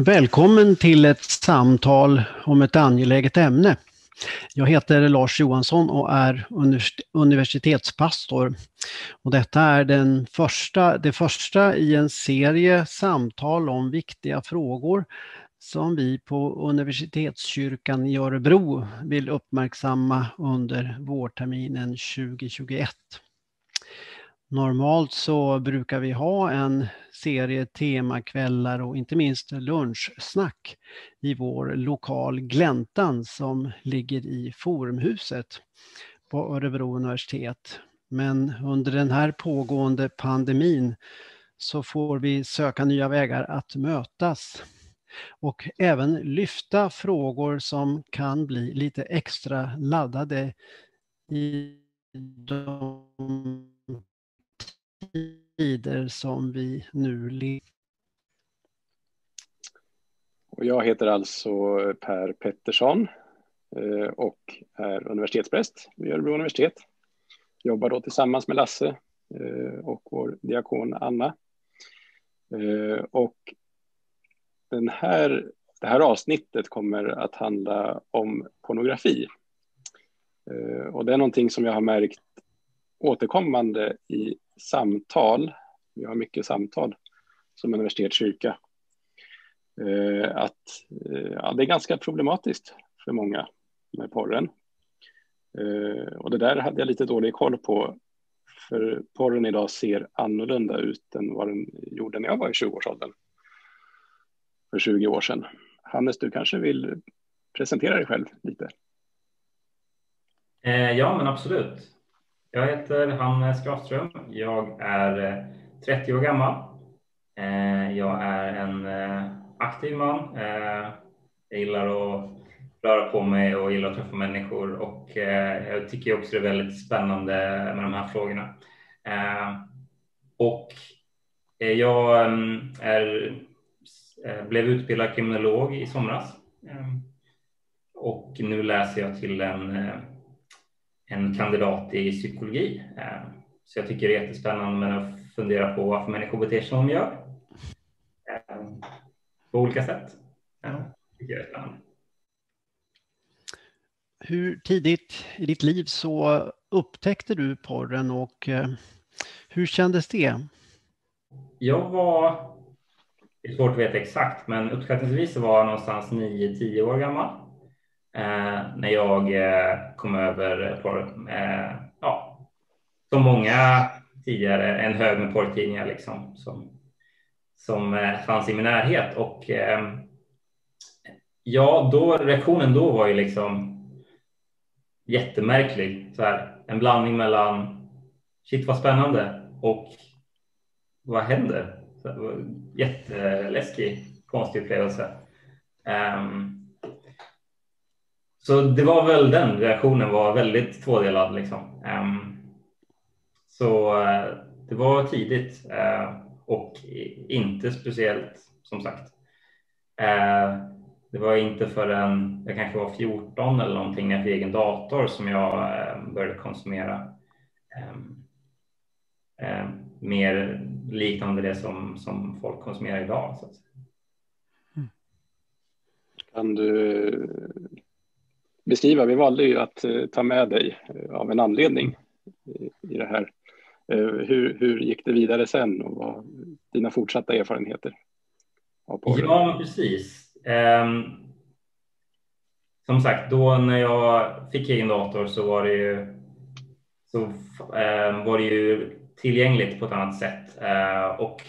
Välkommen till ett samtal om ett angeläget ämne. Jag heter Lars Johansson och är universitetspastor. Och detta är den första, det första i en serie samtal om viktiga frågor som vi på Universitetskyrkan i Örebro vill uppmärksamma under vårterminen 2021. Normalt så brukar vi ha en serie temakvällar och inte minst lunchsnack i vår lokal Gläntan som ligger i Forumhuset på Örebro universitet. Men under den här pågående pandemin så får vi söka nya vägar att mötas och även lyfta frågor som kan bli lite extra laddade i de tider som vi nu lever. Jag heter alltså Per Pettersson eh, och är universitetspräst vid Örebro universitet. Jobbar då tillsammans med Lasse eh, och vår diakon Anna. Eh, och den här, det här avsnittet kommer att handla om pornografi. Och det är någonting som jag har märkt återkommande i samtal, vi har mycket samtal som universitetskyrka, eh, att eh, ja, det är ganska problematiskt för många med porren. Eh, och det där hade jag lite dålig koll på, för porren idag ser annorlunda ut än vad den gjorde när jag var i 20-årsåldern. För 20 år sedan. Hannes, du kanske vill presentera dig själv lite? Ja, men absolut. Jag heter Hannes Grafström. Jag är eh, 30 år gammal. Eh, jag är en eh, aktiv man. Jag gillar att röra på mig och gillar att träffa människor och jag tycker också det är väldigt spännande med de här frågorna. Och jag är, blev utbildad kriminolog i somras och nu läser jag till en en kandidat i psykologi. Eh, så jag tycker det är jättespännande att fundera på varför människor beter sig som de gör. Eh, på olika sätt. Ja, är spännande. Hur tidigt i ditt liv så upptäckte du porren och eh, hur kändes det? Jag var, det är svårt att veta exakt, men uppskattningsvis var jag någonstans 9-10 år gammal Eh, när jag eh, kom över porr. eh, ja, som många tidigare, en hög med porrtidningar liksom, som, som eh, fanns i min närhet. Och eh, ja, då, reaktionen då var ju liksom jättemärklig. Så här, en blandning mellan shit vad spännande och vad händer? Så jätteläskig, konstig upplevelse. Um, så det var väl den reaktionen var väldigt tvådelad liksom. Um, så uh, det var tidigt uh, och inte speciellt som sagt. Uh, det var inte förrän jag kanske var 14 eller någonting när jag fick egen dator som jag började konsumera um, mer liknande det som, som folk konsumerar idag. Så att. Mm. Kan du beskriva. Vi valde ju att eh, ta med dig eh, av en anledning i det här. Eh, hur, hur gick det vidare sen och vad dina fortsatta erfarenheter? Av ja, precis. Um, som sagt, då när jag fick egen dator så var det ju, så, um, var det ju tillgängligt på ett annat sätt. Uh, och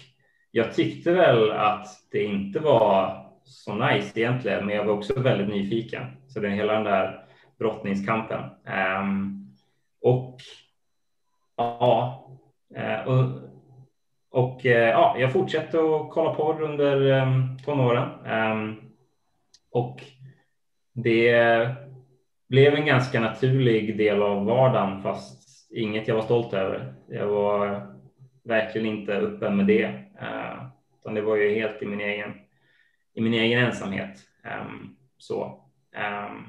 jag tyckte väl att det inte var så nice egentligen, men jag var också väldigt nyfiken. Så det är hela den där brottningskampen. Um, och ja, eh, och, och eh, ja, jag fortsatte att kolla porr under um, tonåren. Um, och det blev en ganska naturlig del av vardagen, fast inget jag var stolt över. Jag var verkligen inte öppen med det, uh, utan det var ju helt i min egen i min egen ensamhet. Um, så um,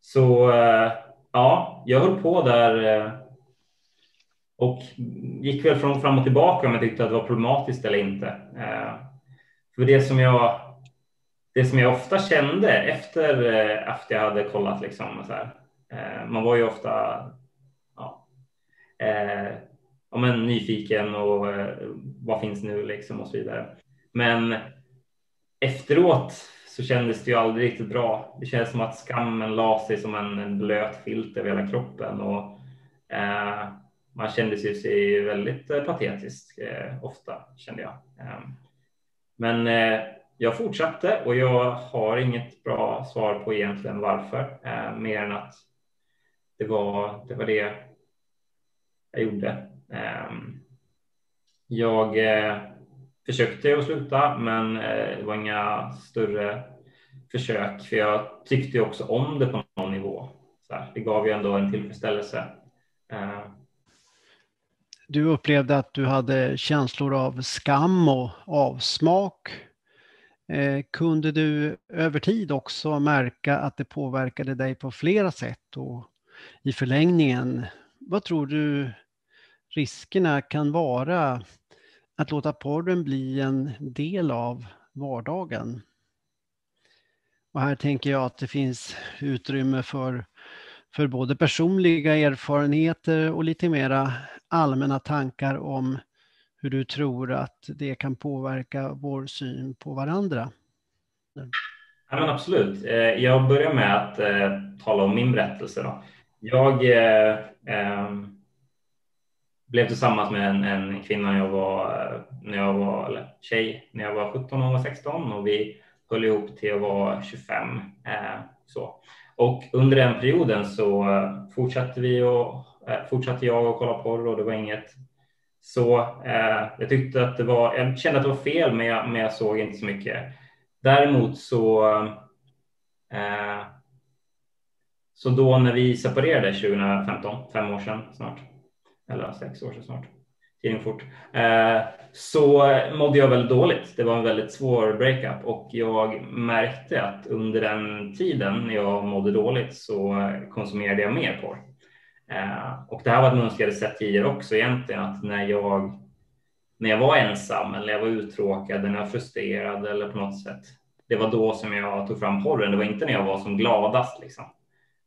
så uh, ja, jag höll på där uh, och gick väl från fram och tillbaka om jag tyckte att det var problematiskt eller inte. Uh, för det som jag det som jag ofta kände efter eh, att jag hade kollat liksom så här, man var ju ofta ja, eh, ja, men nyfiken och eh, vad finns nu liksom och så vidare. Men efteråt så kändes det ju aldrig riktigt bra. Det kändes som att skammen la sig som en blöt filt över hela kroppen och eh, man kände sig väldigt eh, patetisk eh, ofta kände jag. Eh, men eh, jag fortsatte och jag har inget bra svar på egentligen varför, eh, mer än att det var det, var det jag gjorde. Ehm, jag eh, försökte att sluta, men eh, det var inga större försök, för jag tyckte också om det på någon nivå. Så här, det gav ju ändå en tillfredsställelse. Eh. Du upplevde att du hade känslor av skam och avsmak. Eh, kunde du över tid också märka att det påverkade dig på flera sätt och i förlängningen, vad tror du riskerna kan vara att låta porren bli en del av vardagen? Och här tänker jag att det finns utrymme för, för både personliga erfarenheter och lite mera allmänna tankar om hur du tror att det kan påverka vår syn på varandra. Ja, men absolut. Eh, jag börjar med att eh, tala om min berättelse. Då. Jag eh, eh, blev tillsammans med en, en, kvinna när jag var, när jag var eller tjej när jag var 17 och 16 och vi höll ihop till att vara 25. Eh, så. Och under den perioden så eh, fortsatte vi och eh, fortsatte jag att kolla porr och det var inget så eh, jag tyckte att det var, jag kände att det var fel, men jag, men jag såg inte så mycket. Däremot så, eh, så då när vi separerade 2015, fem år sedan snart, eller sex år sedan snart, tiden fort, eh, så mådde jag väldigt dåligt. Det var en väldigt svår breakup och jag märkte att under den tiden när jag mådde dåligt så konsumerade jag mer porr. Eh, och det här var ett mönster jag hade sett tidigare också egentligen att när jag när jag var ensam eller när jag var uttråkad eller när jag var frustrerad eller på något sätt. Det var då som jag tog fram porren. Det var inte när jag var som gladast liksom.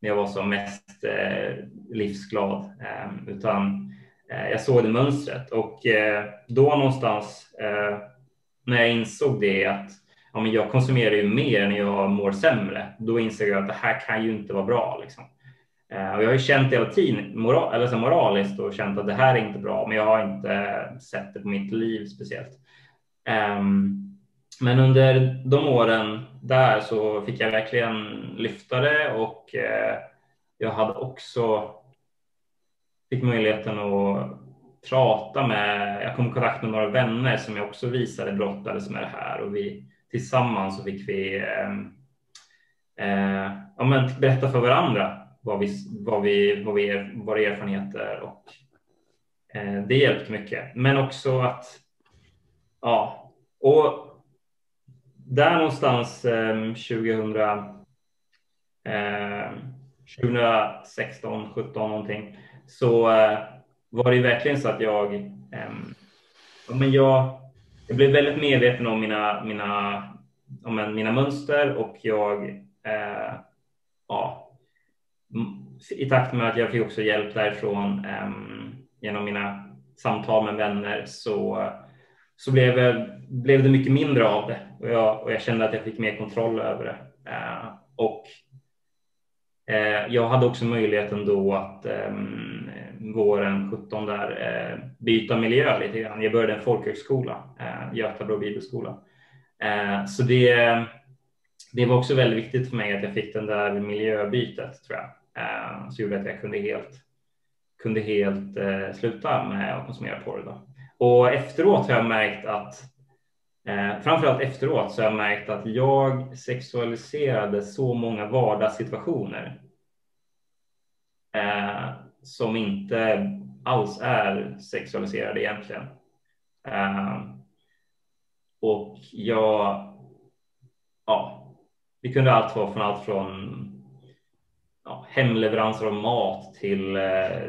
När jag var som mest eh, livsglad eh, utan Eh, jag såg det mönstret och eh, då någonstans eh, när jag insåg det att ja, men jag konsumerar ju mer när jag mår sämre. Då insåg jag att det här kan ju inte vara bra. Liksom. Eh, och jag har ju känt hela tiden moral, eller så moraliskt och känt att det här är inte bra, men jag har inte eh, sett det på mitt liv speciellt. Um, men under de åren där så fick jag verkligen lyfta det och eh, jag hade också fick möjligheten att prata med, jag kom i kontakt med några vänner som jag också visade brottades med det här och vi tillsammans så fick vi eh, eh, ja, men berätta för varandra vad vi, vad vi, vad vi, våra erfarenheter och eh, det hjälpte mycket. Men också att, ja, och där någonstans 2000, eh, 2016, 17 någonting så eh, var det verkligen så att jag, eh, men jag, jag blev väldigt medveten om mina, mina, om mina mönster och jag, eh, ja, i takt med att jag fick också hjälp därifrån eh, genom mina samtal med vänner så, så blev, blev det mycket mindre av det och jag, och jag kände att jag fick mer kontroll över det. Eh, och Eh, jag hade också möjligheten då att eh, våren 17 där eh, byta miljö lite grann. Jag började en folkhögskola, eh, Götabro bibelskola. Eh, så det, det var också väldigt viktigt för mig att jag fick den där miljöbytet tror jag. Eh, så gjorde att jag kunde helt, kunde helt eh, sluta med att konsumera porr. Då. Och efteråt har jag märkt att eh, framförallt efteråt så har jag märkt att jag sexualiserade så många vardagssituationer eh, som inte alls är sexualiserade egentligen. Eh, och jag, ja, det kunde allt vara från allt från ja, hemleveranser av mat till eh,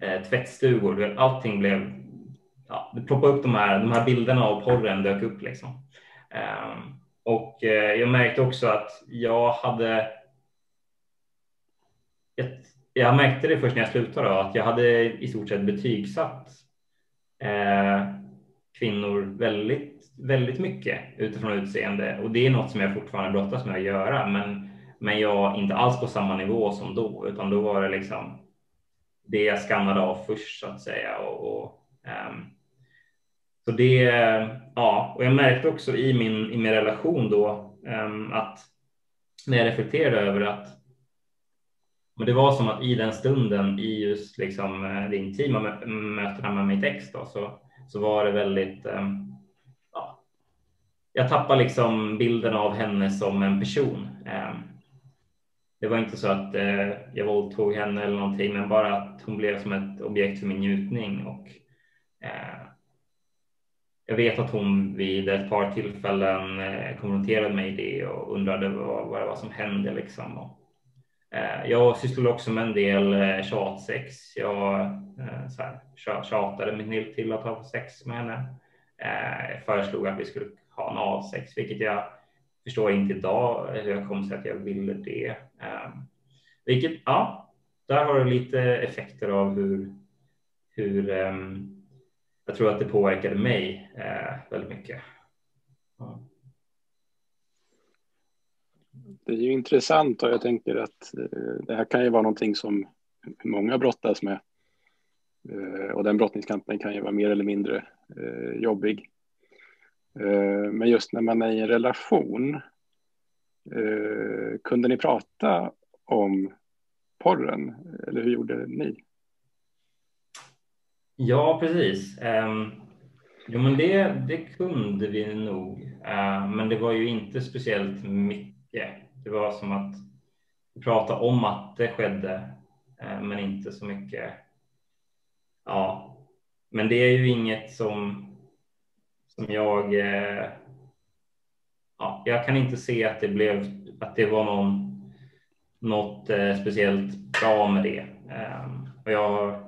eh, tvättstugor. Allting blev, ja, det ploppade upp de här, de här bilderna av porren dök upp liksom. Um, och uh, jag märkte också att jag hade ett, jag märkte det först när jag slutade då, att jag hade i stort sett betygsatt eh, kvinnor väldigt, väldigt mycket utifrån utseende och det är något som jag fortfarande brottas med att göra. Men, men jag inte alls på samma nivå som då, utan då var det liksom det jag skannade av först så att säga. Och, och Ehm, så det, ja, och jag märkte också i min, i min relation då ehm, att när jag reflekterade över att men det var som att i den stunden, i just liksom eh, det intima mötena med mitt ex, då, så, så var det väldigt. Ehm, ja, jag tappade liksom bilden av henne som en person. Det var inte så att eh, jag våldtog henne eller någonting, men bara att hon blev som ett objekt för min njutning och Eh, jag vet att hon vid ett par tillfällen eh, konfronterade mig i det och undrade vad, vad det var som hände liksom. Och, eh, jag sysslade också med en del tjatsex. Jag så här, tjatade mig till att ha sex med henne. Jag föreslog att vi skulle ha en avsex, vilket jag förstår inte idag hur jag kom sig att jag ville det. Vilket, ja, där har du lite effekter av hur, hur ehm, jag tror att det påverkade mig väldigt mycket. Ja det är ju intressant och jag tänker att eh, det här kan ju vara någonting som många brottas med. Eh, och den brottningskampen kan ju vara mer eller mindre eh, jobbig. Men just när man är i en relation, kunde ni prata om porren? Eller hur gjorde ni? Ja, precis. Um, jo, men det, det kunde vi nog, uh, men det var ju inte speciellt mycket. Det var som att prata om att det skedde, eh, men inte så mycket. Ja, men det är ju inget som som jag. Eh, ja, jag kan inte se att det blev att det var någon något speciellt bra med det. Ehm, och jag,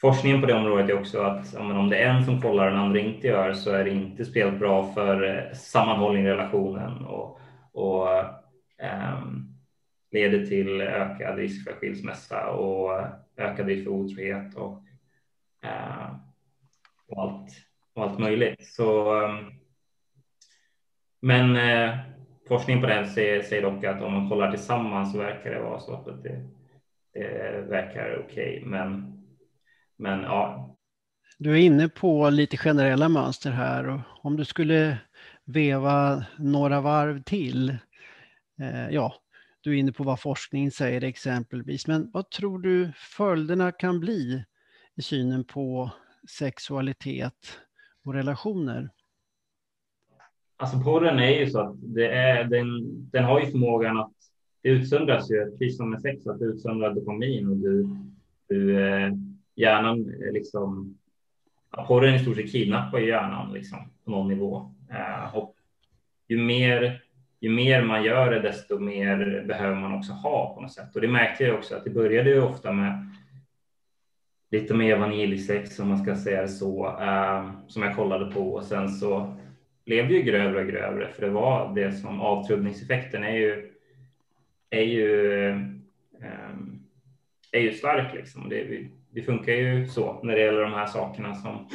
forskningen på det området är också att om det är en som kollar och den andra inte gör så är det inte speciellt bra för eh, sammanhållning i relationen och, och Ehm, leder till ökad risk för skilsmässa och ökad risk för otrohet och, eh, och, allt, och allt möjligt. Så, ehm, men eh, forskning på det säger, säger dock att om man kollar tillsammans så verkar det vara så att det, det verkar okej. Okay. Men, men ja. Du är inne på lite generella mönster här och om du skulle veva några varv till Eh, ja, du är inne på vad forskningen säger exempelvis, men vad tror du följderna kan bli i synen på sexualitet och relationer? Alltså porren är ju så att det är, den, den har ju förmågan att det utsöndras ju, precis som med sex, att det utsöndrar dopamin och du, du eh, hjärnan eh, liksom, porren i stort sett kidnappar hjärnan liksom på någon nivå. Eh, och ju mer ju mer man gör det, desto mer behöver man också ha på något sätt. Och det märkte jag också att det började ju ofta med lite mer vaniljsex om man ska säga det så, eh, som jag kollade på och sen så blev det ju grövre och grövre för det var det som avtrubbningseffekten är ju är ju eh, är ju stark liksom. Det, det funkar ju så när det gäller de här sakerna som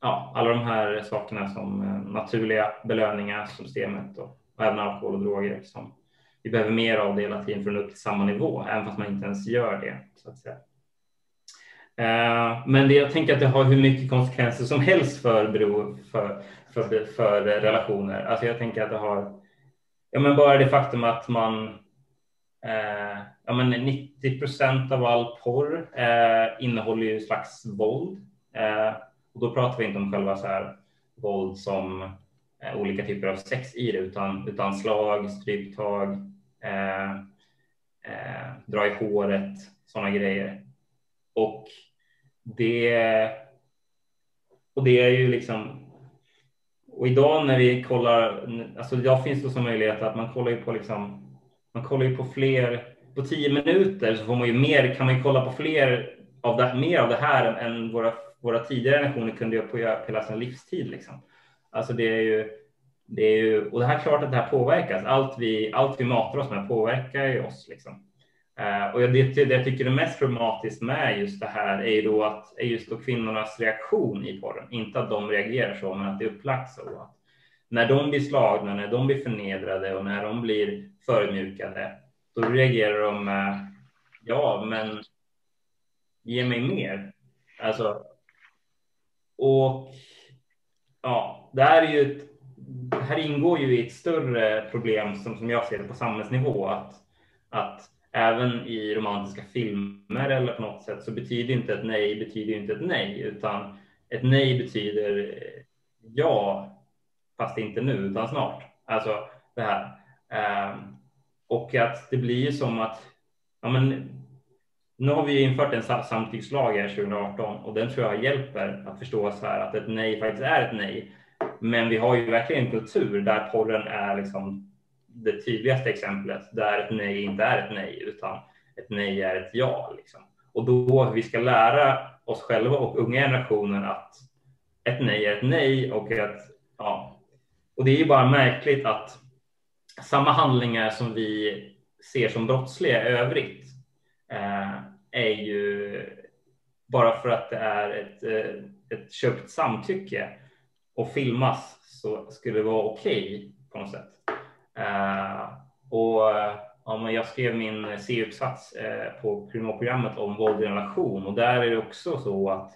ja, alla de här sakerna som eh, naturliga belöningar systemet och och även alkohol och droger. Liksom. Vi behöver mer av det hela tiden för att nå upp till samma nivå, även fast man inte ens gör det. Så att säga. Eh, men det, jag tänker att det har hur mycket konsekvenser som helst för, för, för, för relationer. Alltså jag tänker att det har ja, men bara det faktum att man eh, ja, men 90 procent av all porr eh, innehåller ju slags våld. Eh, och då pratar vi inte om själva så här, våld som eh, olika typer av sex i det, utan, utan slag, stryptag, eh, eh, dra i håret, sådana grejer. Och det, och det är ju liksom och idag när vi kollar, alltså idag finns det så möjlighet att man kollar ju på liksom, man kollar ju på fler, på tio minuter så får man ju mer, kan man ju kolla på fler av det, mer av det här än våra, våra tidigare generationer kunde göra på hela sin livstid liksom. Alltså det är ju det är ju, och det här är klart att det här påverkas. Allt vi, allt vi matar oss med påverkar ju oss. Liksom. Uh, och det, det, jag tycker är mest problematiskt med just det här är ju då att är just då kvinnornas reaktion i porren. Inte att de reagerar så, men att det är upplagt så. Att när de blir slagna, när de blir förnedrade och när de blir förödmjukade, då reagerar de med ja, men ge mig mer. Alltså, och ja, det här är ju ett, här ingår ju i ett större problem som, som jag ser det på samhällsnivå att, att även i romantiska filmer eller på något sätt så betyder inte ett nej betyder inte ett nej utan ett nej betyder ja fast inte nu utan snart. Alltså det här. Um, och att det blir som att ja, men, nu har vi infört en samtyckslag här 2018 och den tror jag hjälper att förstå så här att ett nej faktiskt är ett nej. Men vi har ju verkligen en kultur där porren är liksom det tydligaste exemplet där ett nej inte är ett nej utan ett nej är ett ja. Liksom. Och då vi ska lära oss själva och unga generationen att ett nej är ett nej och att ja, och det är ju bara märkligt att samma handlingar som vi ser som brottsliga i övrigt eh, är ju bara för att det är ett, eh, ett köpt samtycke och filmas så skulle det vara okej okay på något sätt. Eh, och ja, jag skrev min C-uppsats eh, på kriminalprogrammet om våld i relation och där är det också så att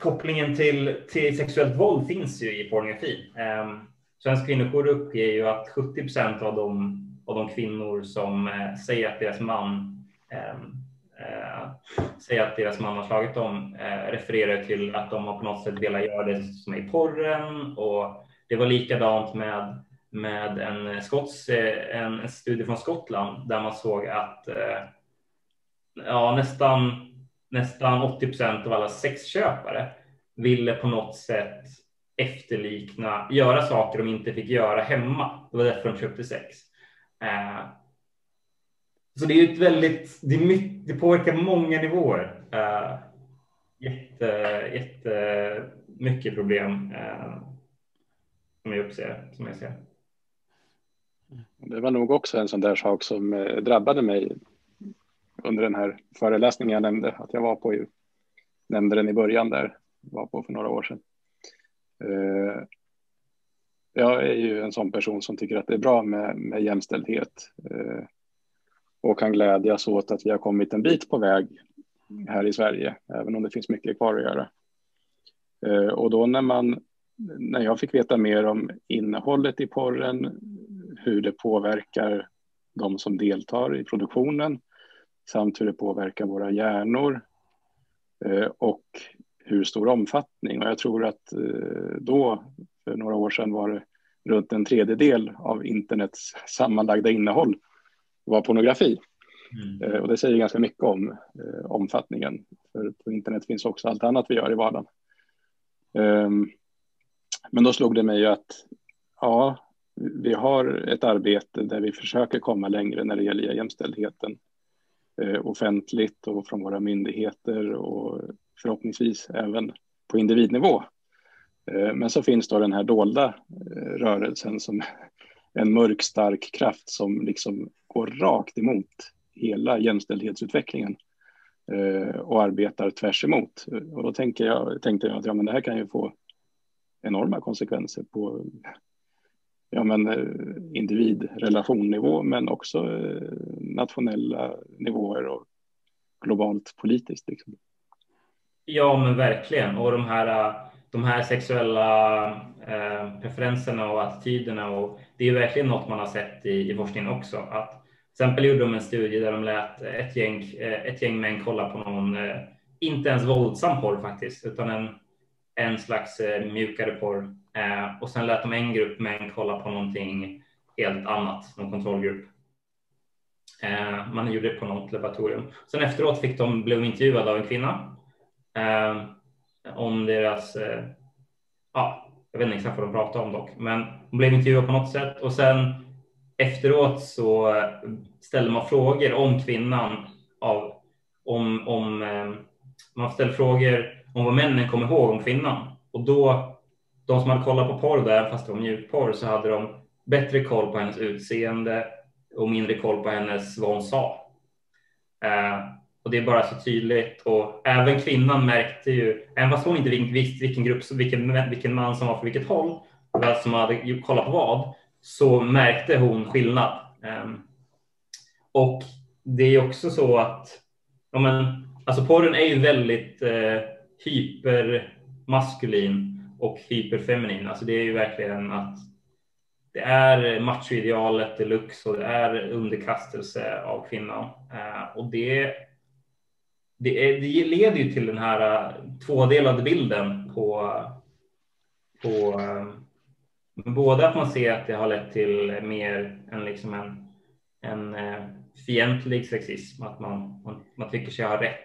kopplingen till, till sexuellt våld finns ju i pornografin. Ehm, Svensk kvinnojour uppger ju att 70 procent av de, av de kvinnor som eh, säger att deras man ehm, eh, säger att deras man har slagit dem eh, refererar till att de har på något sätt velat göra det som är i porren. Och det var likadant med med en, skots, eh, en, en studie från Skottland där man såg att eh, ja, nästan, nästan 80 procent av alla sexköpare ville på något sätt efterlikna, göra saker de inte fick göra hemma. Det var därför de köpte sex. Eh, så det är ett väldigt, det, är mycket, det påverkar många nivåer. Eh, jätte, jätte mycket problem eh, som jag uppser, som jag ser. Det var nog också en sån där sak som eh, drabbade mig under den här föreläsningen jag nämnde att jag var på. Ju, nämnde den i början där, var på för några år sedan. Eh, jag är ju en sån person som tycker att det är bra med, med jämställdhet eh, och kan glädjas åt att vi har kommit en bit på väg här i Sverige, även om det finns mycket kvar att göra. Eh, och då när man, när jag fick veta mer om innehållet i porren, hur det påverkar de som deltar i produktionen samt hur det påverkar våra hjärnor eh, och hur stor omfattning. Och jag tror att eh, då, för några år sedan, var det runt en tredjedel av internets sammanlagda innehåll var pornografi. Mm. Eh, och det säger ganska mycket om omfattningen. För på internet finns också allt annat vi gör i vardagen. Ehm, men då slog det mig att ja, vi har ett arbete där vi försöker komma längre när det gäller jämställdheten eh, offentligt och från våra myndigheter och förhoppningsvis även på individnivå. Eh, men så finns då den här dolda eh, rörelsen som en mörk stark kraft som liksom går rakt emot hela jämställdhetsutvecklingen eh, och arbetar tvärs emot. Och då tänker jag, tänkte jag att ja, men det här kan ju få enorma konsekvenser på ja, men, individrelationnivå men också nationella nivåer och globalt politiskt. Liksom. Ja, men verkligen. Och de här, äh, de här sexuella eh, preferenserna och attityderna. Och det är verkligen något man har sett i, i forskningen också. Att, till exempel gjorde de en studie där de lät ett gäng, äh, ett gäng män kolla på någon, inte ens våldsam porr faktiskt, utan en, en slags mjukare porr och sen lät de en grupp män kolla på någonting helt annat, någon kontrollgrupp. Man gjorde det på något laboratorium. Sen efteråt fick de, blev intervjuade av en kvinna eh, om deras, eh, ja, jag vet inte exakt vad de pratade om dock, men de blev intervjuade på något sätt och sen efteråt så eh, ställde man frågor om kvinnan av om, om eh, man ställde frågor om vad männen kom ihåg om kvinnan och då de som hade kollat på porr där, fast det var mjukporr, så hade de bättre koll på hennes utseende och mindre koll på hennes vad hon sa. Eh, och det är bara så tydligt och även kvinnan märkte ju, även fast hon inte visste vilken grupp, vilken, vilken man som var för vilket håll, vem som hade kollat på vad, så märkte hon skillnad. Ehm, och det är också så att, ja men, alltså porren är ju väldigt eh, hypermaskulin och hyperfeminin. Alltså det är ju verkligen att det är machoidealet deluxe och det är underkastelse av kvinnan. Eh, och det, det, är, det leder ju till den här äh, tvådelade bilden på, på äh, både att man ser att det har lett till mer än liksom en, en äh, fientlig sexism, att man, man, man tycker sig ha rätt.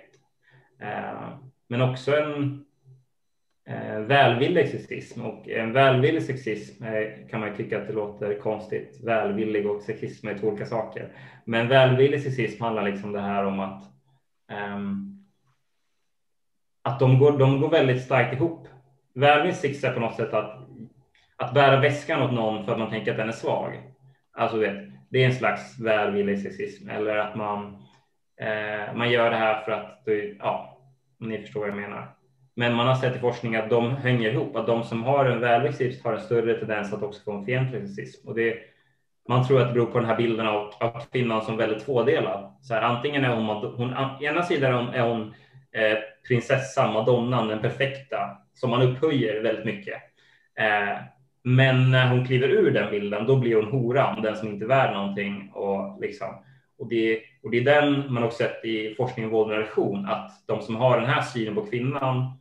Men också en välvillig sexism och en välvillig sexism kan man ju tycka att det låter konstigt. Välvillig och sexism är två olika saker. Men välvillig sexism handlar liksom det här om att Ehm, att de går, de går väldigt starkt ihop. Välvillig är på något sätt att att bära väskan åt någon för att man tänker att den är svag. Alltså vet, det är en slags välvillig sexism eller att man eh, man gör det här för att ja, ni förstår vad jag menar. Men man har sett i forskning att de hänger ihop, att de som har en välvillig sexism har en större tendens att också få en fientlig sexism. Och det, man tror att det beror på den här bilden av, av kvinnan som väldigt tvådelad. Så här, antingen är hon, hon ena sidan är hon eh, prinsessan, madonnan, den perfekta, som man upphöjer väldigt mycket. Eh, men när hon kliver ur den bilden, då blir hon horan, den som inte är värd någonting. Och, liksom, och, det, och det är den man också sett i forskning om våld och relation, att de som har den här synen på kvinnan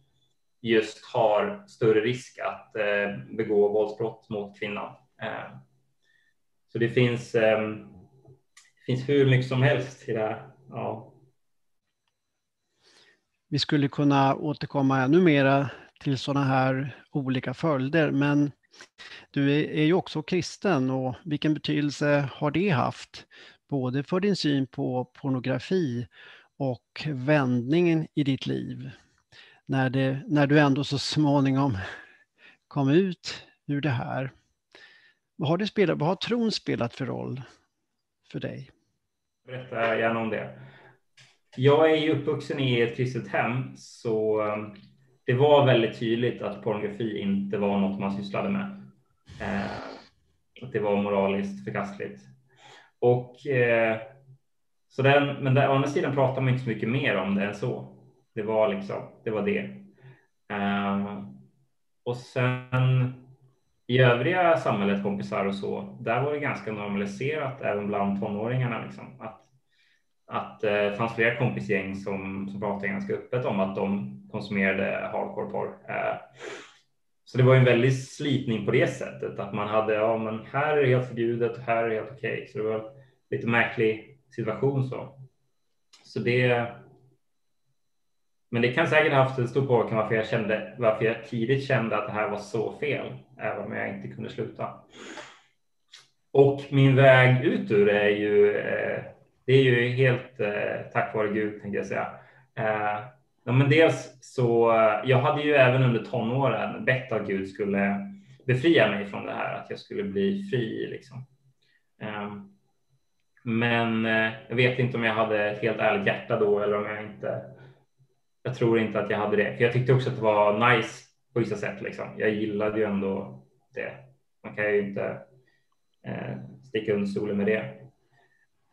just har större risk att eh, begå våldsbrott mot kvinnan. Eh, så det finns, um, det finns hur mycket som helst i det här. Ja. Vi skulle kunna återkomma ännu mera till sådana här olika följder, men du är ju också kristen och vilken betydelse har det haft? Både för din syn på pornografi och vändningen i ditt liv? när, det, när du ändå så småningom kom ut ur det här. Vad har, det spelat, vad har tron spelat för roll för dig? Berätta gärna om det. Jag är ju uppvuxen i ett kristet hem, så um, det var väldigt tydligt att pornografi inte var något man sysslade med. Eh, att det var moraliskt förkastligt. Och, eh, så den, men där, å andra sidan pratar man inte så mycket mer om det än så. Det var liksom, det var det. Eh, och sen i övriga samhället, kompisar och så, där var det ganska normaliserat även bland tonåringarna. Liksom, att att det fanns flera kompisgäng som, som pratade ganska öppet om att de konsumerade hardcore porr. Eh, så det var en väldig slitning på det sättet att man hade, ja men här är det helt förbjudet och här är det helt okej. Okay. Så det var lite märklig situation så. Så det, men det kan säkert ha haft en stor påverkan varför jag kände, varför jag tidigt kände att det här var så fel, även om jag inte kunde sluta. Och min väg ut ur det är ju, eh, det är ju helt eh, tack vare Gud, tänkte jag säga. Eh, ja, men dels så, jag hade ju även under tonåren bett att Gud skulle befria mig från det här, att jag skulle bli fri liksom. Men jag vet inte om jag hade ett helt ärligt hjärta då eller om jag inte jag tror inte att jag hade det. För jag tyckte också att det var nice på vissa sätt. Liksom. Jag gillade ju ändå det. Man kan ju inte eh, sticka under stolen med det.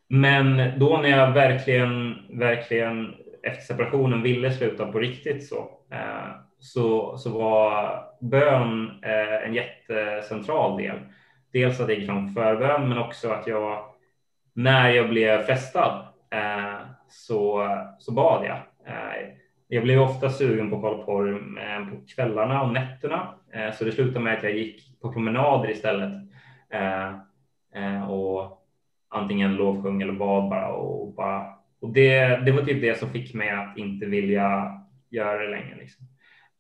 Men då när jag verkligen, verkligen efter separationen ville sluta på riktigt så, eh, så, så var bön eh, en jättecentral del. Dels att jag gick fram förbön, men också att jag när jag blev frestad eh, så, så bad jag. Eh, jag blev ofta sugen på att kolla porr eh, på kvällarna och nätterna, eh, så det slutade med att jag gick på promenader istället eh, och antingen lovsjung eller bad bara och bara. Och det, det var typ det som fick mig att inte vilja göra det längre. Liksom.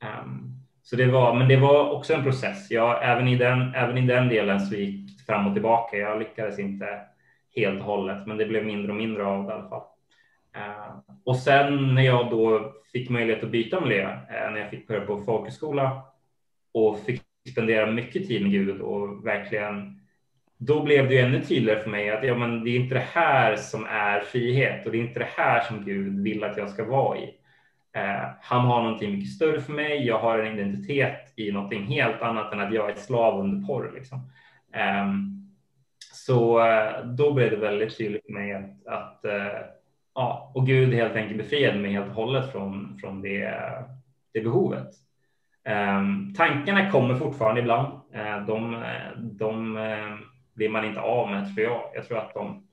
Ehm, så det var, men det var också en process. Jag, även, i den, även i den delen så gick det fram och tillbaka. Jag lyckades inte helt och hållet, men det blev mindre och mindre av det i alla fall. Eh, och sen när jag då fick möjlighet att byta miljö, eh, när jag fick börja på folkhögskola och fick spendera mycket tid med Gud och verkligen då blev det ju ännu tydligare för mig att ja, men det är inte det här som är frihet och det är inte det här som Gud vill att jag ska vara i. Eh, han har någonting mycket större för mig. Jag har en identitet i någonting helt annat än att jag är slav under porr. Liksom. Ehm, så då blev det väldigt tydligt för mig att, att ja, och Gud helt enkelt befriade mig helt och hållet från, från det, det behovet. Um, tankarna kommer fortfarande ibland. Uh, de, de uh, blir man inte av med tror jag. Jag tror att de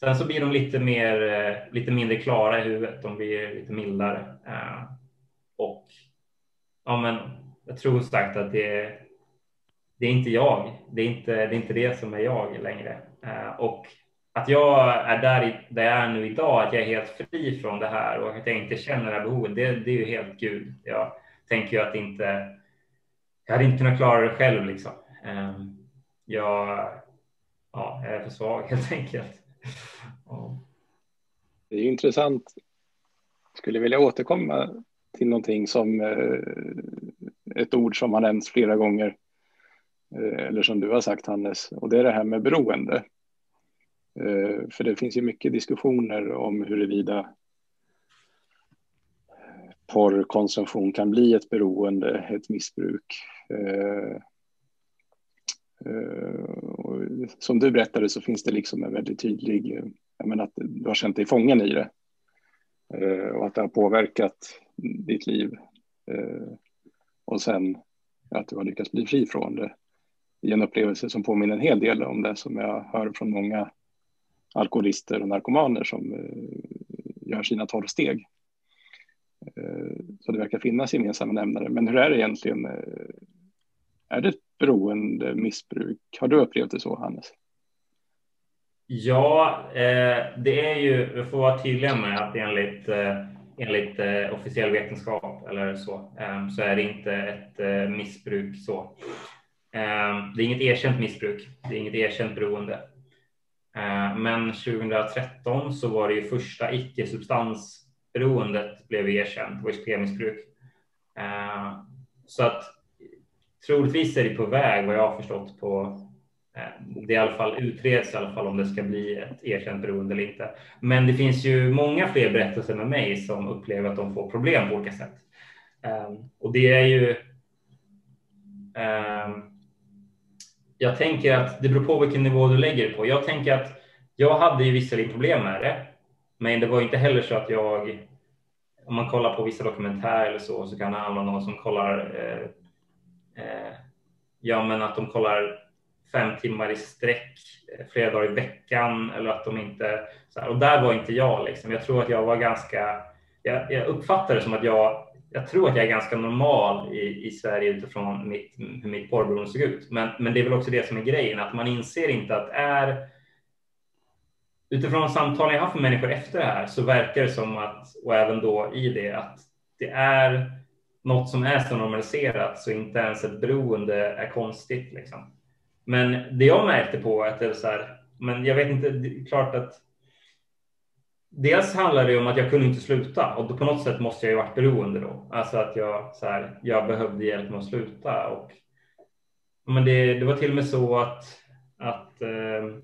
sen så blir de lite mer, uh, lite mindre klara i huvudet. De blir lite mildare ehm, och ja, men jag tror sagt att det, det är inte jag. Det är inte, det är inte det som är jag längre och att jag är där, där jag är nu idag, att jag är helt fri från det här och att jag inte känner det här behovet, det, det är ju helt Gud. Jag tänker ju att inte, jag hade inte kunnat klara det själv liksom. Ehm, jag, ja, jag är för svag helt enkelt. Det är intressant. Jag skulle vilja återkomma till någonting som eh, ett ord som har nämnts flera gånger eh, eller som du har sagt Hannes och det är det här med beroende. Eh, för det finns ju mycket diskussioner om huruvida porrkonsumtion kan bli ett beroende, ett missbruk. Eh, eh, som du berättade så finns det liksom en väldigt tydlig, jag menar att du har känt dig fången i det och att det har påverkat ditt liv. Och sen att du har lyckats bli fri från det i en upplevelse som påminner en hel del om det som jag hör från många alkoholister och narkomaner som eh, gör sina tolv steg. Eh, så det verkar finnas gemensamma nämnare. Men hur är det egentligen? Eh, är det ett beroende missbruk? Har du upplevt det så, Hannes? Ja, det är ju, vi får vara tydliga med att enligt, enligt officiell vetenskap eller så, så är det inte ett missbruk så. Det är inget erkänt missbruk, det är inget erkänt beroende. Eh, men 2013 så var det ju första icke-substansberoendet blev erkänt, HSP-missbruk. Eh, så att troligtvis är det på väg vad jag har förstått på eh, det i alla fall utreds i alla fall om det ska bli ett erkänt beroende eller inte. Men det finns ju många fler berättelser med mig som upplever att de får problem på olika sätt. Och det är ju jag tänker att det beror på vilken nivå du lägger det på. Jag tänker att jag hade ju visserligen problem med det, men det var inte heller så att jag, om man kollar på vissa dokumentärer eller så, så kan det handla om någon som kollar, eh, eh, ja men att de kollar fem timmar i sträck eh, flera dagar i veckan eller att de inte, så här, och där var inte jag liksom. Jag tror att jag var ganska, jag, jag uppfattade det som att jag jag tror att jag är ganska normal i, i Sverige utifrån mitt, hur mitt porrberoende såg ut. Men, men det är väl också det som är grejen, att man inser inte att är utifrån samtalen jag haft med människor efter det här så verkar det som att, och även då i det, att det är något som är så normaliserat så inte ens ett beroende är konstigt. Liksom. Men det jag märkte på att det är så här, men jag vet inte, det är klart att dels handlar det om att jag kunde inte sluta och på något sätt måste jag ju varit beroende då. Alltså att jag, så här, jag behövde hjälp med att sluta. Och, men det, det var till och med så att, att, eh,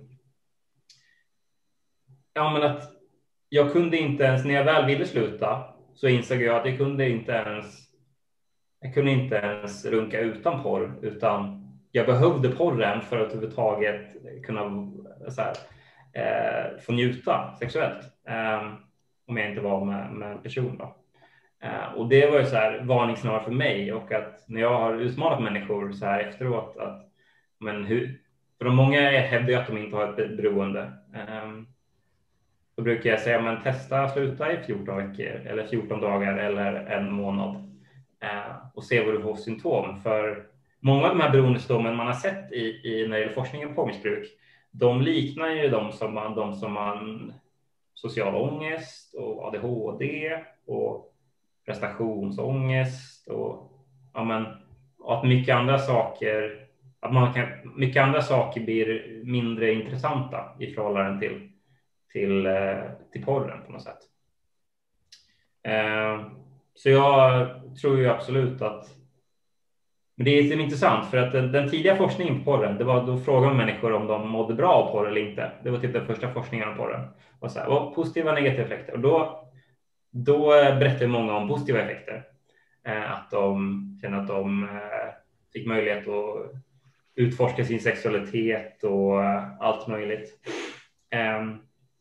ja, men att jag kunde inte ens, när jag väl ville sluta så insåg jag att jag kunde inte ens jag kunde inte ens runka utan porr utan jag behövde porren för att överhuvudtaget kunna så här, eh, få njuta sexuellt eh, om jag inte var med, med en person. Då. Eh, och det var ju så här varningssignal för mig och att när jag har utmanat människor så här efteråt att men hur, för de många hävdar ju att de inte har ett beroende. Eh, då brukar jag säga men testa sluta i 14 veckor eller 14 dagar eller en månad eh, och se vad du får symptom. För många av de här beroendesymptomen man har sett i, i när det gäller forskningen på missbruk de liknar ju de som man, de som man social ångest och ADHD och prestationsångest och, ja, men, och att mycket andra saker att man kan, mycket andra saker blir mindre intressanta i förhållande till, till, eh, till porren på något sätt. Eh, så jag tror ju absolut att men det är intressant för att den, den, tidiga forskningen på porren, det var då frågade människor om de mådde bra av porr eller inte. Det var typ den första forskningen om porren. Och så här, vad positiva och negativa effekter. Och då, då berättade många om positiva effekter. Eh, att de kände att de eh, fick möjlighet att utforska sin sexualitet och eh, allt möjligt. Eh,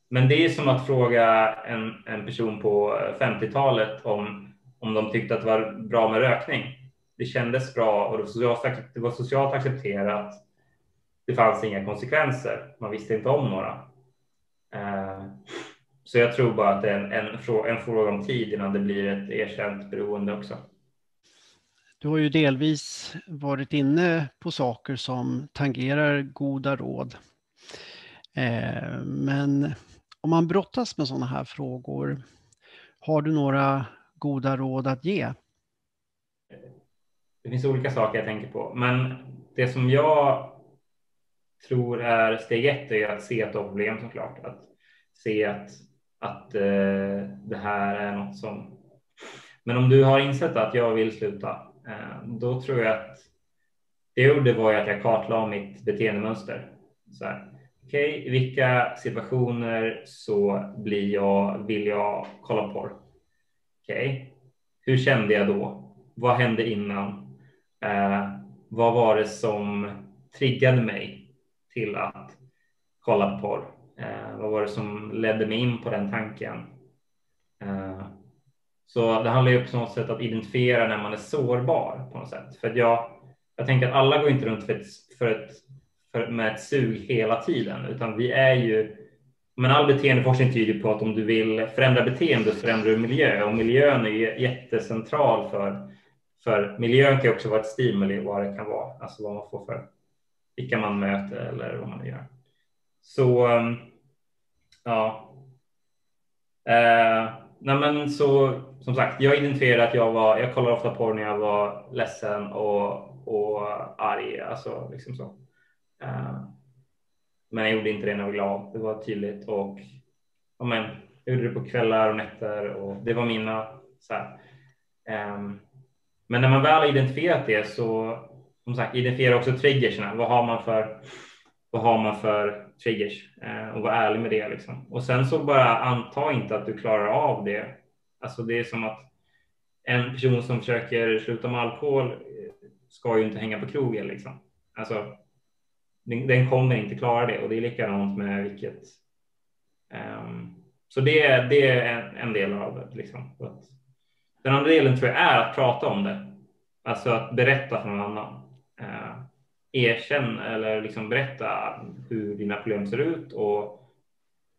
men det är som att fråga en, en person på eh, 50-talet om, om de tyckte att det var bra med rökning det kändes bra och det var, socialt, det var socialt accepterat. Det fanns inga konsekvenser. Man visste inte om några. Eh, så jag tror bara att det är en, en, en fråga om tid innan det blir ett erkänt beroende också. Du har ju delvis varit inne på saker som tangerar goda råd. Eh, men om man brottas med sådana här frågor, har du några goda råd att ge? Det finns olika saker jag tänker på, men det som jag tror är steg ett är att se att problem såklart. Att se att, att eh, det här är något som... Men om du har insett att jag vill sluta, eh, då tror jag att det jag gjorde var att jag kartlade mitt beteendemönster. Okej, okay, i vilka situationer så blir jag, vill jag kolla på? Okej, okay. hur kände jag då? Vad hände innan? Eh, vad var det som triggade mig till att kolla på porr? Eh, vad var det som ledde mig in på den tanken? Eh, så det handlar ju på något sätt att identifiera när man är sårbar på något sätt. För jag, jag tänker att alla går inte runt för ett, för ett, för, med ett sug hela tiden, utan vi är ju men all beteendeforskning tyder på att om du vill förändra beteende så förändrar du miljö och miljön är jättecentral för för miljön kan också vara ett stimuli vad det kan vara, alltså vad man får för vilka man möter eller vad man gör. Så ehm, ja. Eh, nej men så som sagt, jag identifierade att jag var, jag kollade ofta på när jag var ledsen och, och arg, alltså liksom så. Eh, men jag gjorde inte det när jag var glad. Det var tydligt och ja, men, jag gjorde det på kvällar och nätter och det var mina så här, eh, men när man väl har identifierat det så som sagt identifiera också triggerserna. Vad har man för vad har man för triggers eh, och var ärlig med det liksom. Och sen så bara anta inte att du klarar av det. Alltså det är som att en person som försöker sluta med alkohol eh, ska ju inte hänga på krogen liksom. Alltså den, den kommer inte klara det och det är likadant med vilket. Um, så det, det är en, en del av det liksom. Att, den andra delen tror jag är att prata om det. Alltså att berätta för någon annan. Eh, erkänn eller liksom berätta hur dina problem ser ut och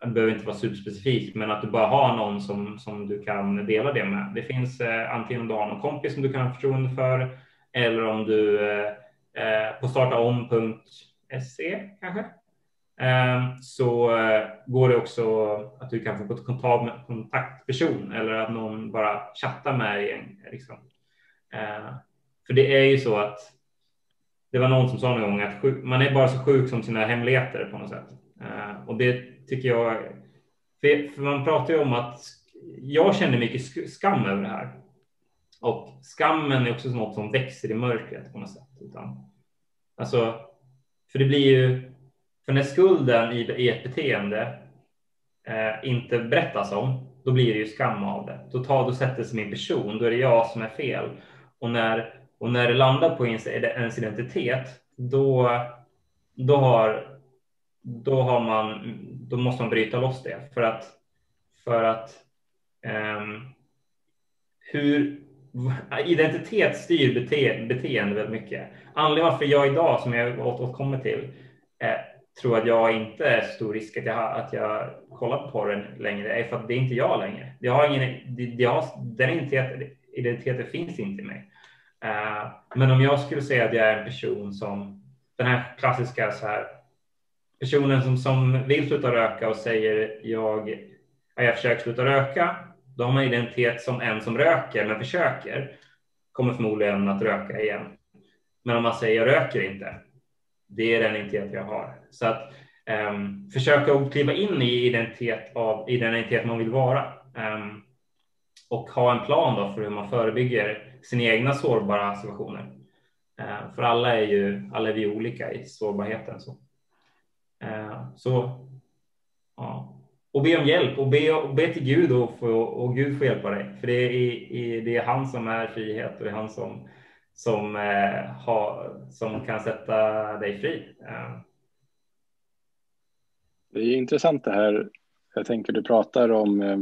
det behöver inte vara superspecifikt, men att du bara har någon som, som du kan dela det med. Det finns eh, antingen om du har någon kompis som du kan ha förtroende för eller om du eh, eh på startaom.se kanske Ehm, så eh, går det också att du kan få kontakt med kontaktperson eller att någon bara chattar med dig. Liksom. Ehm, för det är ju så att det var någon som sa någon gång att man är bara så sjuk som sina hemligheter på något sätt. Ehm, och det tycker jag, för man pratar ju om att jag känner mycket skam över det här. Och skammen är också något som växer i mörkret på något sätt. Utan, alltså, för det blir ju för när skulden i, ett beteende eh, inte berättas om, då blir det ju skam av det. Då, tar, då sätter sig min person, då är det jag som är fel. Och när, och när det landar på ens, ens identitet, då, då, har, då, har man, då måste man bryta loss det. För att, för att eh, hur identitet styr bete, beteende väldigt mycket. Anledningen varför jag idag, som jag återkommer till, tro tror att jag inte är så stor risk att jag, att jag kollar på porren längre är för att det är inte jag längre. Jag har ingen, jag har, den identiteten, identiteten finns inte i mig. Uh, men om jag skulle säga att jag är en person som den här klassiska så här, personen som, som vill sluta röka och säger jag, jag försöker sluta röka. Då har man identitet som en som röker men försöker kommer förmodligen att röka igen. Men om man säger jag röker inte, det är den identitet jag har. Så att um, försöka kliva in i identitet av i den identitet man vill vara um, och ha en plan då för hur man förebygger sina egna sårbara situationer. Uh, för alla är ju alla är vi olika i sårbarheten. Så, uh, så ja. Och be om hjälp och be, och be till Gud och, få, och Gud får hjälpa dig. För det är, det är han som är frihet och det är han som, som, eh, har, som kan sätta dig fri. Eh. Det är intressant det här. Jag tänker du pratar om, eh,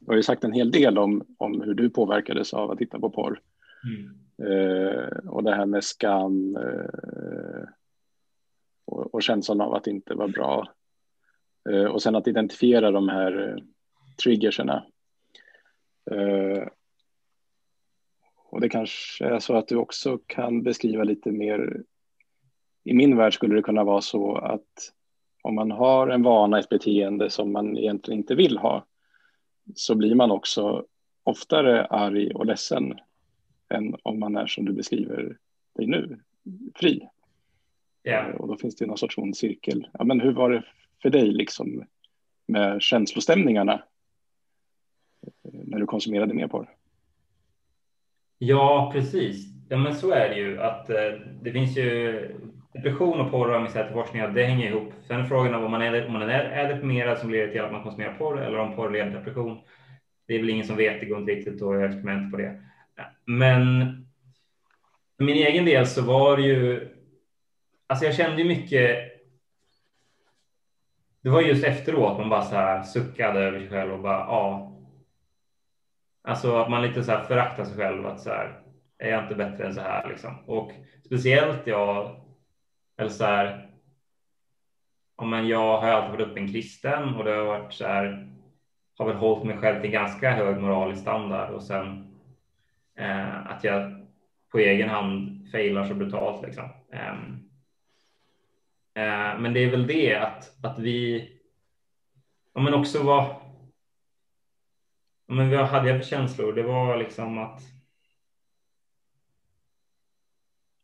du har ju sagt en hel del om, om hur du påverkades av att titta på porr. Mm. Eh, och det här med skam eh, och, och, känslan av att inte var bra. Eh, och sen att identifiera de här triggerserna. Och det kanske är så att du också kan beskriva lite mer. I min värld skulle det kunna vara så att om man har en vana, ett beteende som man egentligen inte vill ha, så blir man också oftare arg och ledsen än om man är som du beskriver dig nu, fri. Yeah. Och då finns det någon sorts ond cirkel. Ja, men hur var det för dig liksom med känslostämningarna eh, när du konsumerade mer porr? Ja, precis. Ja, men så är det ju att eh, det finns ju depression och porr om vi säger forskning det hänger ihop. Sen är frågan om man är, om man är, är deprimerad som leder till att man konsumerar porr eller om porr leder till depression. Det är väl ingen som vet, det går inte riktigt att göra experiment på det. Men för min egen del så var det ju, alltså jag kände ju mycket, det var just efteråt man bara så här suckade över sig själv och bara ja. Alltså att man lite så här föraktar sig själv att så här är jag inte bättre än så här liksom. Och speciellt jag, eller så här, ja, men jag har alltid varit upp en kristen och det har varit så här, har väl hållit mig själv till ganska hög moralisk standard och sen Eh, att jag på egen hand failar så brutalt. Liksom. Eh, eh, men det är väl det att, att vi ja, men också vad, men vad hade jag för känslor? Det var liksom att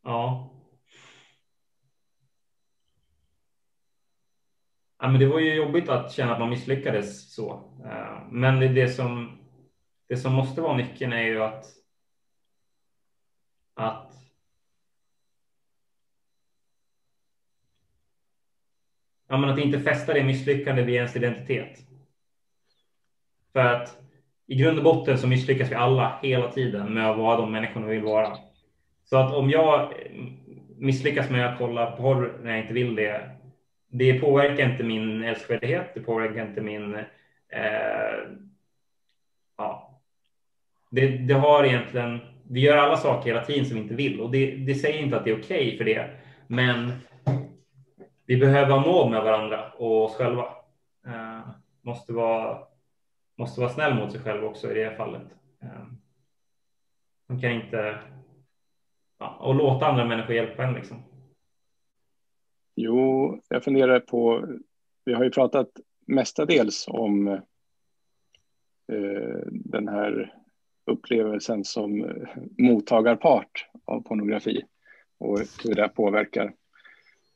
ja. Ja, men det var ju jobbigt att känna att man misslyckades så. Eh, men det, det, som, det som måste vara nyckeln är ju att att ja, men att inte fästa det misslyckande vid ens identitet. För att i grund och botten så misslyckas vi alla hela tiden med att vara de människorna vi vill vara. Så att om jag eh, misslyckas med att kolla porr när jag inte vill det, det påverkar inte min älskvärdhet, det påverkar inte min... Eh, ja. Det, det har egentligen vi gör alla saker hela tiden som vi inte vill och det, det säger inte att det är okej okay för det. Men vi behöver ha nåd med varandra och oss själva. Eh, måste, vara, måste vara snäll mot sig själv också i det fallet. Ehm, Man kan inte ja, och låta andra människor hjälpa en. Liksom. Jo, jag funderar på, vi har ju pratat mestadels om eh, den här upplevelsen som eh, mottagarpart av pornografi och hur det påverkar.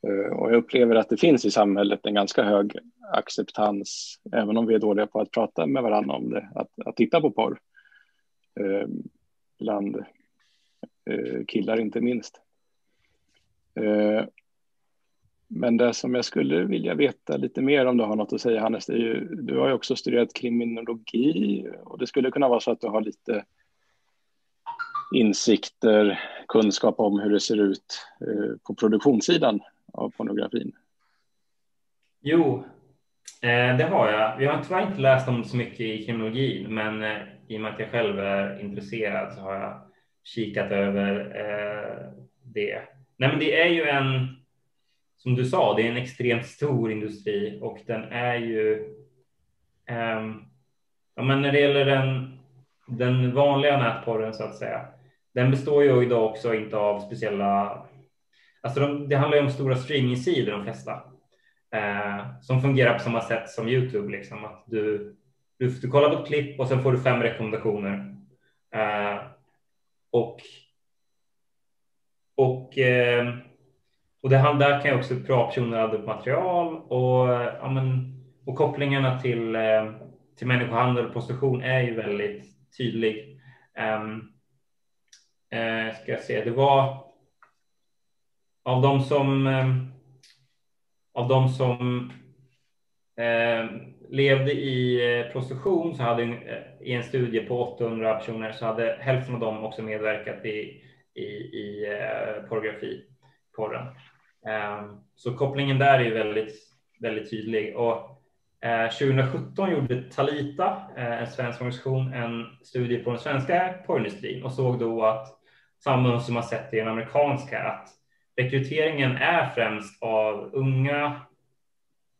Eh, och jag upplever att det finns i samhället en ganska hög acceptans, även om vi är dåliga på att prata med varandra om det, att, att titta på porr. Eh, bland eh, killar inte minst. Eh, men det som jag skulle vilja veta lite mer om du har något att säga Hannes, det är ju, du har ju också studerat kriminologi och det skulle kunna vara så att du har lite insikter, kunskap om hur det ser ut på produktionssidan av pornografin. Jo, eh, det har jag. Jag har tyvärr inte läst om så mycket i kriminologin, men eh, i och med att jag själv är intresserad så har jag kikat över eh, det. Nej, men det är ju en som du sa, det är en extremt stor industri och den är ju. Ehm, ja, men när det gäller den, den vanliga nätporren så att säga. Den består ju idag också inte av speciella. Alltså de, det handlar ju om stora streamingsidor de flesta eh, som fungerar på samma sätt som Youtube, liksom att du, du, du kollar på ett klipp och sen får du fem rekommendationer. Eh, och och eh, och det handlar där kan jag också bra personer ladda upp material och, ja, men, och kopplingarna till, eh, till människohandel och prostitution är ju väldigt tydlig. Um, ska jag se, det var av de som eh, av de som eh, levde i eh, prostitution så hade eh, i en studie på 800 personer så hade hälften av dem också medverkat i, i, i eh, pornografi, porren. Eh, så kopplingen där är väldigt, väldigt tydlig. Och 2017 gjorde Talita, en svensk organisation, en studie på den svenska porrindustrin och såg då att samma som man sett i den amerikanska, att rekryteringen är främst av unga,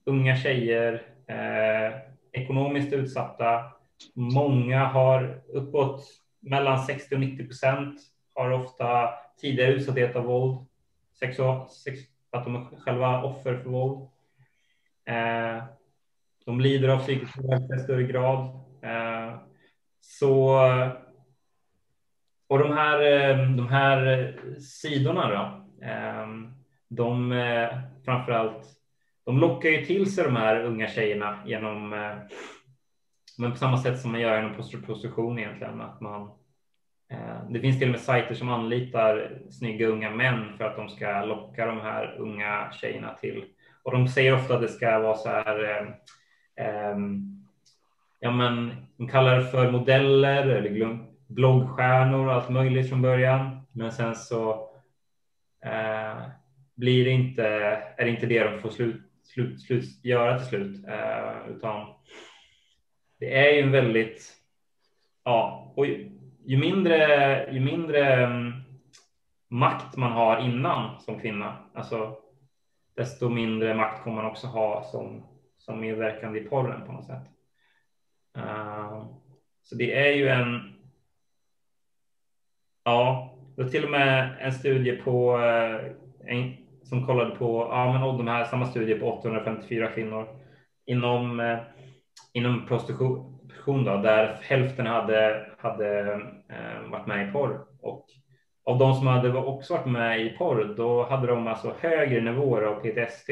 unga tjejer, eh, ekonomiskt utsatta. Många har uppåt mellan 60 och 90 procent har ofta tidigare utsatthet av våld, sexual, sex, att de är själva offer för våld. Eh, de lider av psykisk ohälsa i större grad. Eh, så och de här, eh, de här sidorna då, Ehm, de eh, framförallt, de lockar ju till sig de här unga tjejerna genom, eh, men på samma sätt som man gör inom prostitution egentligen, att man eh, det finns till och med sajter som anlitar snygga unga män för att de ska locka de här unga tjejerna till. Och de säger ofta att det ska vara så här. Eh, ehm, ja, men de kallar det för modeller eller bloggstjärnor och allt möjligt från början. Men sen så blir det inte, är det inte det de får slut, slut, slut göra till slut, eh, utan det är ju en väldigt, ja, och ju, ju mindre, ju mindre um, makt man har innan som kvinna, alltså desto mindre makt kommer man också ha som, som medverkande i porren på något sätt. Uh, så det är ju en, ja, det var till och med en studie på eh, en, som kollade på ja, men de här samma studie på 854 kvinnor inom eh, inom prostitution då, där hälften hade hade eh, varit med i porr och av de som hade också varit med i porr, då hade de alltså högre nivåer av PTSD.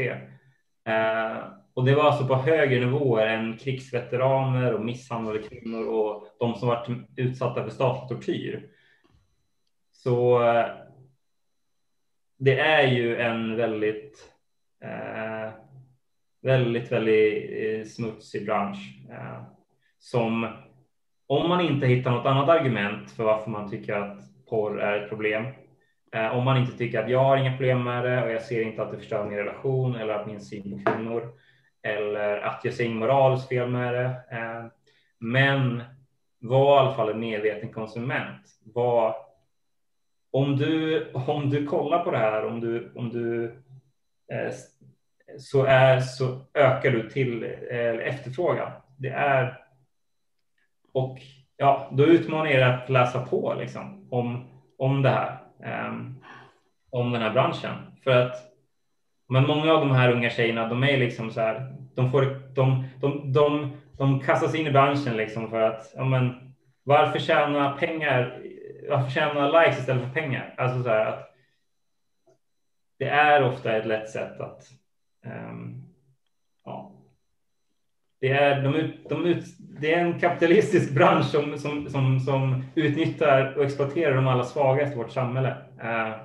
Eh, och det var alltså på högre nivåer än krigsveteraner och misshandlade kvinnor och de som varit utsatta för statlig tortyr. Så eh, det är ju en väldigt, eh, väldigt, väldigt eh, smutsig bransch eh, som om man inte hittar något annat argument för varför man tycker att porr är ett problem. Eh, om man inte tycker att jag har inga problem med det och jag ser inte att det förstör min relation eller att min syn på kvinnor eller att jag ser inget moraliskt fel med det. Eh, men var i alla fall en medveten konsument. Var om du, om du kollar på det här, om du, om du eh, så, är, så ökar du till eh, efterfrågan. Det är och ja, då utmanar jag er att läsa på liksom, om, om det här, eh, om den här branschen. För att men många av de här unga tjejerna, de är liksom så här, de, får, de, de, de, de kastas in i branschen liksom för att, ja, men, varför tjäna pengar varför förtjänar likes istället för pengar. Alltså så här att det är ofta ett lätt sätt att um, ja. Det är, de ut, de ut, det är en kapitalistisk bransch som, som, som, som utnyttjar och exploaterar de allra svagaste i vårt samhälle. Uh,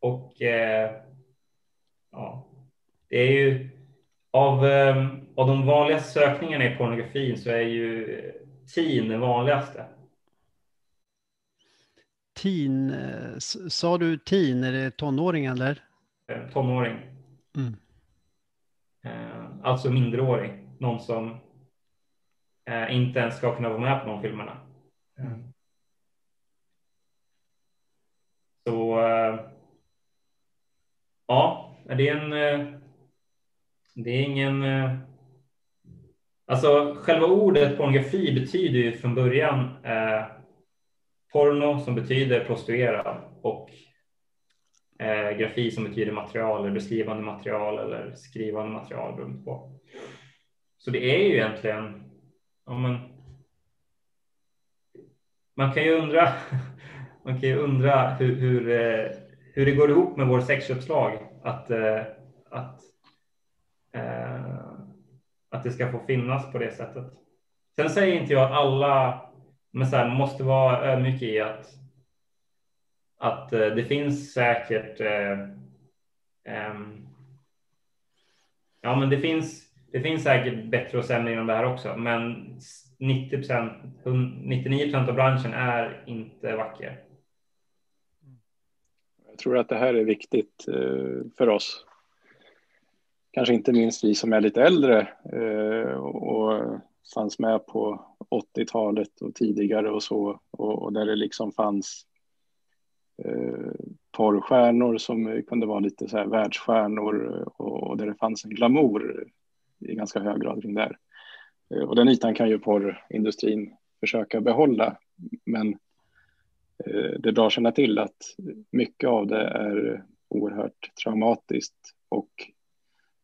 och uh, ja, det är ju av, um, av de vanligaste sökningarna i pornografin så är ju teen det vanligaste teen, eh, sa du teen, är det tonåring eller? Eh, tonåring. Mm. Eh, alltså minderårig, någon som inte ens ska kunna vara med på de filmerna. Mm. Så ja, det är en. Det är ingen. Alltså själva ordet pornografi betyder ju från början porno som betyder prostituerad och eh, grafi som betyder material eller beskrivande material eller skrivande material beroende på. Så det är ju egentligen, ja, men, man kan ju undra, man kan ju undra hur, hur, eh, hur det går ihop med vår sexköpslag att, eh, att, eh, att det ska få finnas på det sättet. Sen säger inte jag att alla men så här, man måste vara ödmjuk i att att eh, det finns säkert. Eh, eh, ja, men det finns. Det finns säkert bättre och sämre inom det här också, men 90% 99 procent av branschen är inte vacker. Jag tror att det här är viktigt eh, för oss. Kanske inte minst vi som är lite äldre eh, och fanns med på 80-talet och tidigare och så och där det liksom fanns eh, porrstjärnor som kunde vara lite så här världsstjärnor eh, och, och där det fanns en glamour i ganska hög grad kring där. Eh, och den ytan kan ju porrindustrin försöka behålla, men eh, det att känna till att mycket av det är oerhört traumatiskt och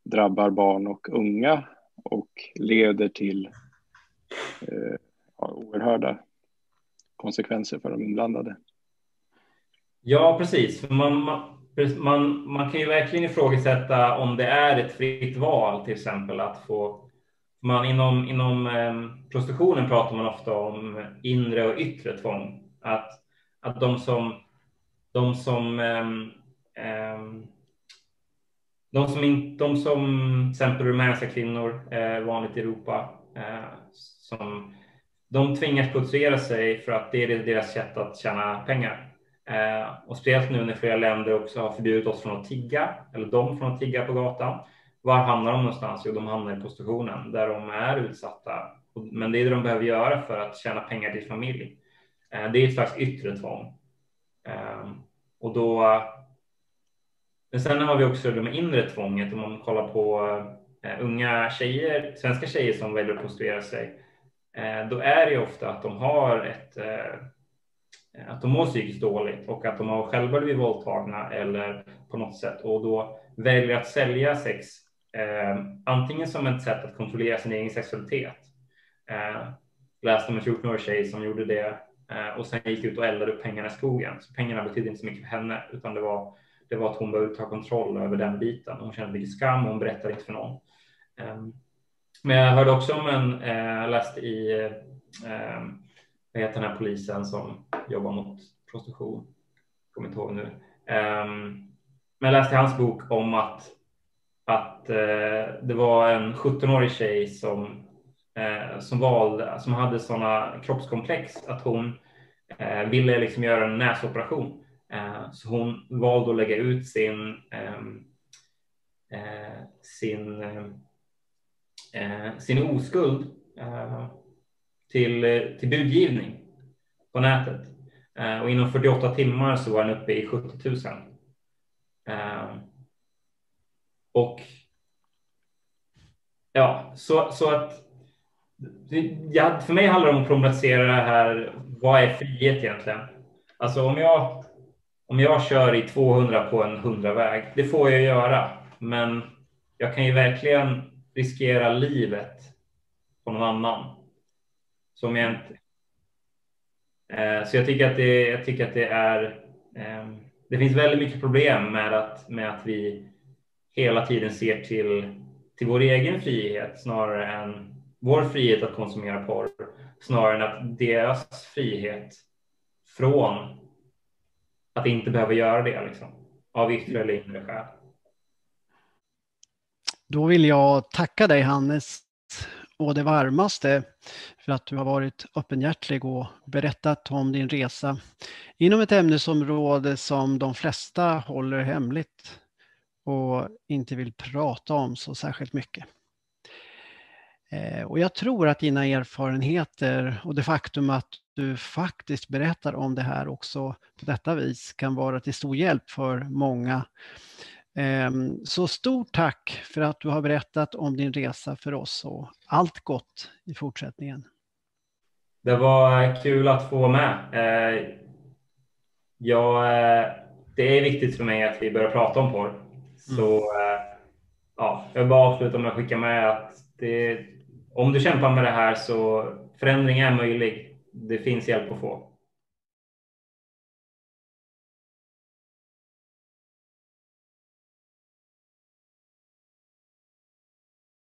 drabbar barn och unga och leder till eh, oerhörda konsekvenser för de inblandade. Ja, precis. Man, man, man kan ju verkligen ifrågasätta om det är ett fritt val, till exempel att få man inom, inom eh, prostitutionen pratar man ofta om inre och yttre tvång. Att, att de som, de som, eh, eh, de som, inte de som till exempel rumänska kvinnor, eh, vanligt i Europa, eh, som de tvingas prostituera sig för att det är deras sätt att tjäna pengar. Eh, och speciellt nu när flera länder också har förbjudit oss från att tigga, eller de från att tigga på gatan. Var hamnar de någonstans? Jo, de hamnar i prostitutionen där de är utsatta. Men det är det de behöver göra för att tjäna pengar till familj. Eh, det är ett slags yttre tvång. Eh, och då. Men sen har vi också det med inre tvånget. Om man kollar på eh, unga tjejer, svenska tjejer som väljer att prostituera sig, Eh, då är det ofta att de har ett eh, att de mår psykiskt dåligt och att de har själva blivit våldtagna eller på något sätt och då väljer att sälja sex eh, antingen som ett sätt att kontrollera sin egen sexualitet. Eh, läste om en 14-årig tjej som gjorde det eh, och sen gick ut och eldade upp pengarna i skogen. Så pengarna betydde inte så mycket för henne utan det var, det var att hon behövde ta kontroll över den biten. Hon kände mycket skam och hon berättade inte för någon. Eh, men jag hörde också om en, eh, läste i eh, vad heter den här polisen som jobbar mot prostitution? Kommer inte ihåg nu. Eh, men jag läste i hans bok om att, att eh, det var en 17-årig tjej som, eh, som valde, som hade sådana kroppskomplex att hon eh, ville liksom göra en näsoperation. Eh, så hon valde att lägga ut sin ehm, sin sin, sin oskuld eh, till, till budgivning på nätet. Eh, och inom 48 timmar så var han uppe i 70 000. Eh, och ja, så, så att ja, för mig handlar det om att problematisera det här. Vad är frihet egentligen? Alltså om jag, om jag kör i 200 på en 100-väg, det får jag göra, men jag kan ju verkligen riskera livet på någon annan. Så jag inte... Eh, så jag tycker att det, jag tycker att det är... Ehm, det finns väldigt mycket problem med att, med att vi hela tiden ser till, till vår egen frihet snarare än vår frihet att konsumera porr snarare än att deras frihet från att inte behöva göra det liksom, av yttre eller inre skäl. Då vill jag tacka dig Hannes å det varmaste för att du har varit öppenhjärtig och berättat om din resa inom ett ämnesområde som de flesta håller hemligt och inte vill prata om så särskilt mycket. Eh, och jag tror att dina erfarenheter och det faktum att du faktiskt berättar om det här också på detta vis kan vara till stor hjälp för många så stort tack för att du har berättat om din resa för oss och allt gott i fortsättningen. Det var kul att få vara med. Eh, ja, eh, det är viktigt för mig att vi börjar prata om porr. Så mm. ja, jag vill bara avsluta med att skicka med att det, om du kämpar med det här så förändring är möjlig. Det finns hjälp att få.